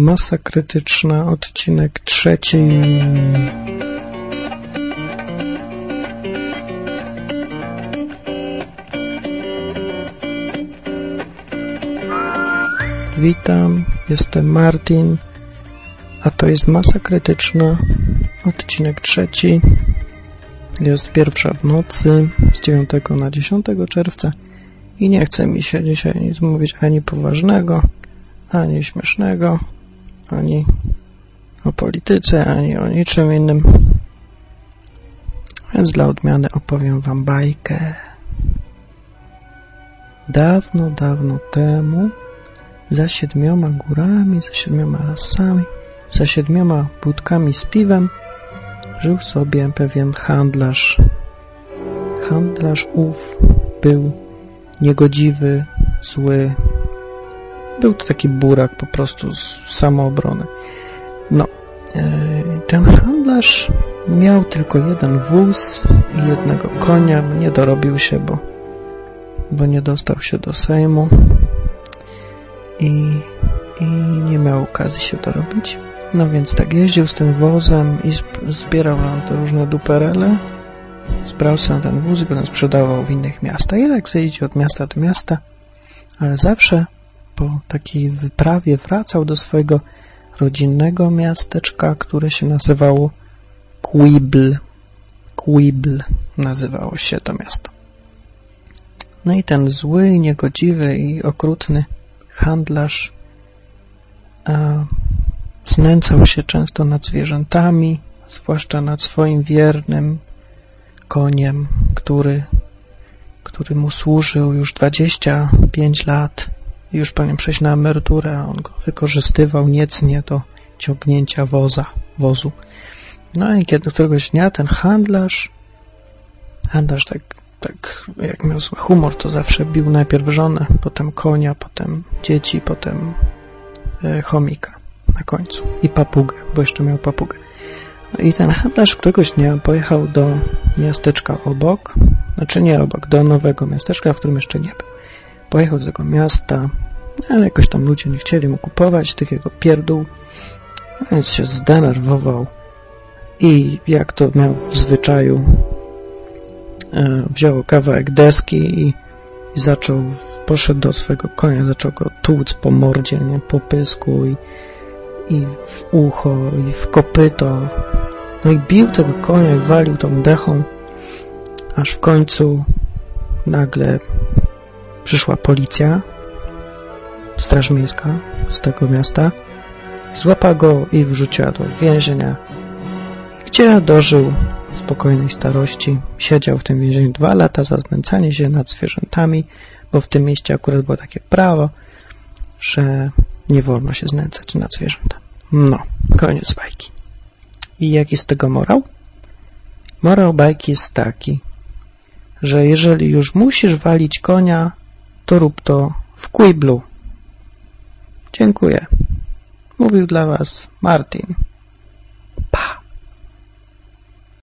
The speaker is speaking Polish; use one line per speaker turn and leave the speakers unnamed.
Masa krytyczna, odcinek trzeci. Witam, jestem Martin, a to jest Masa Krytyczna, odcinek trzeci. Jest pierwsza w nocy z 9 na 10 czerwca i nie chce mi się dzisiaj nic mówić ani poważnego, ani śmiesznego, ani o polityce, ani o niczym innym. Więc dla odmiany opowiem wam bajkę. Dawno, dawno temu, za siedmioma górami, za siedmioma lasami, za siedmioma budkami z piwem, żył sobie pewien handlarz. Handlarz ów był niegodziwy, zły. Był to taki burak po prostu z samoobrony. No, e, ten handlarz miał tylko jeden wóz i jednego konia, nie dorobił się, bo, bo nie dostał się do Sejmu i, i nie miał okazji się dorobić. No więc tak jeździł z tym wozem i zbierał nam te różne duperele, zbrał sobie ten wóz i potem sprzedawał w innych miastach. I tak jeździł od miasta do miasta, ale zawsze po takiej wyprawie wracał do swojego rodzinnego miasteczka, które się nazywało Quibl. Quibl nazywało się to miasto. No i ten zły, niegodziwy i okrutny handlarz a, znęcał się często nad zwierzętami, zwłaszcza nad swoim wiernym koniem, który, który mu służył już 25 lat już powinien przejść na emeryturę, a on go wykorzystywał niecnie do ciągnięcia woza, wozu. No i kiedy któregoś dnia ten handlarz, handlarz tak, tak jak miał zły humor, to zawsze bił najpierw żonę, potem konia, potem dzieci, potem e, chomika na końcu i papugę, bo jeszcze miał papugę. I ten handlarz któregoś dnia pojechał do miasteczka obok, znaczy nie obok, do nowego miasteczka, w którym jeszcze nie był. Pojechał do tego miasta, ale jakoś tam ludzie nie chcieli mu kupować tych jego pierdół, więc się zdenerwował i jak to miał w zwyczaju, e, wziął kawałek deski i, i zaczął, poszedł do swojego konia, zaczął go tłuc po mordzie, nie, po pysku i, i w ucho, i w kopyto. No i bił tego konia i walił tą dechą, aż w końcu nagle przyszła policja, straż miejska z tego miasta, złapała go i wrzuciła do więzienia, gdzie dożył spokojnej starości. Siedział w tym więzieniu dwa lata za znęcanie się nad zwierzętami, bo w tym mieście akurat było takie prawo, że nie wolno się znęcać nad zwierzętami. No, koniec bajki. I jaki z tego morał? Morał bajki jest taki, że jeżeli już musisz walić konia, to rób to w Quiblu. Dziękuję. Mówił dla Was Martin.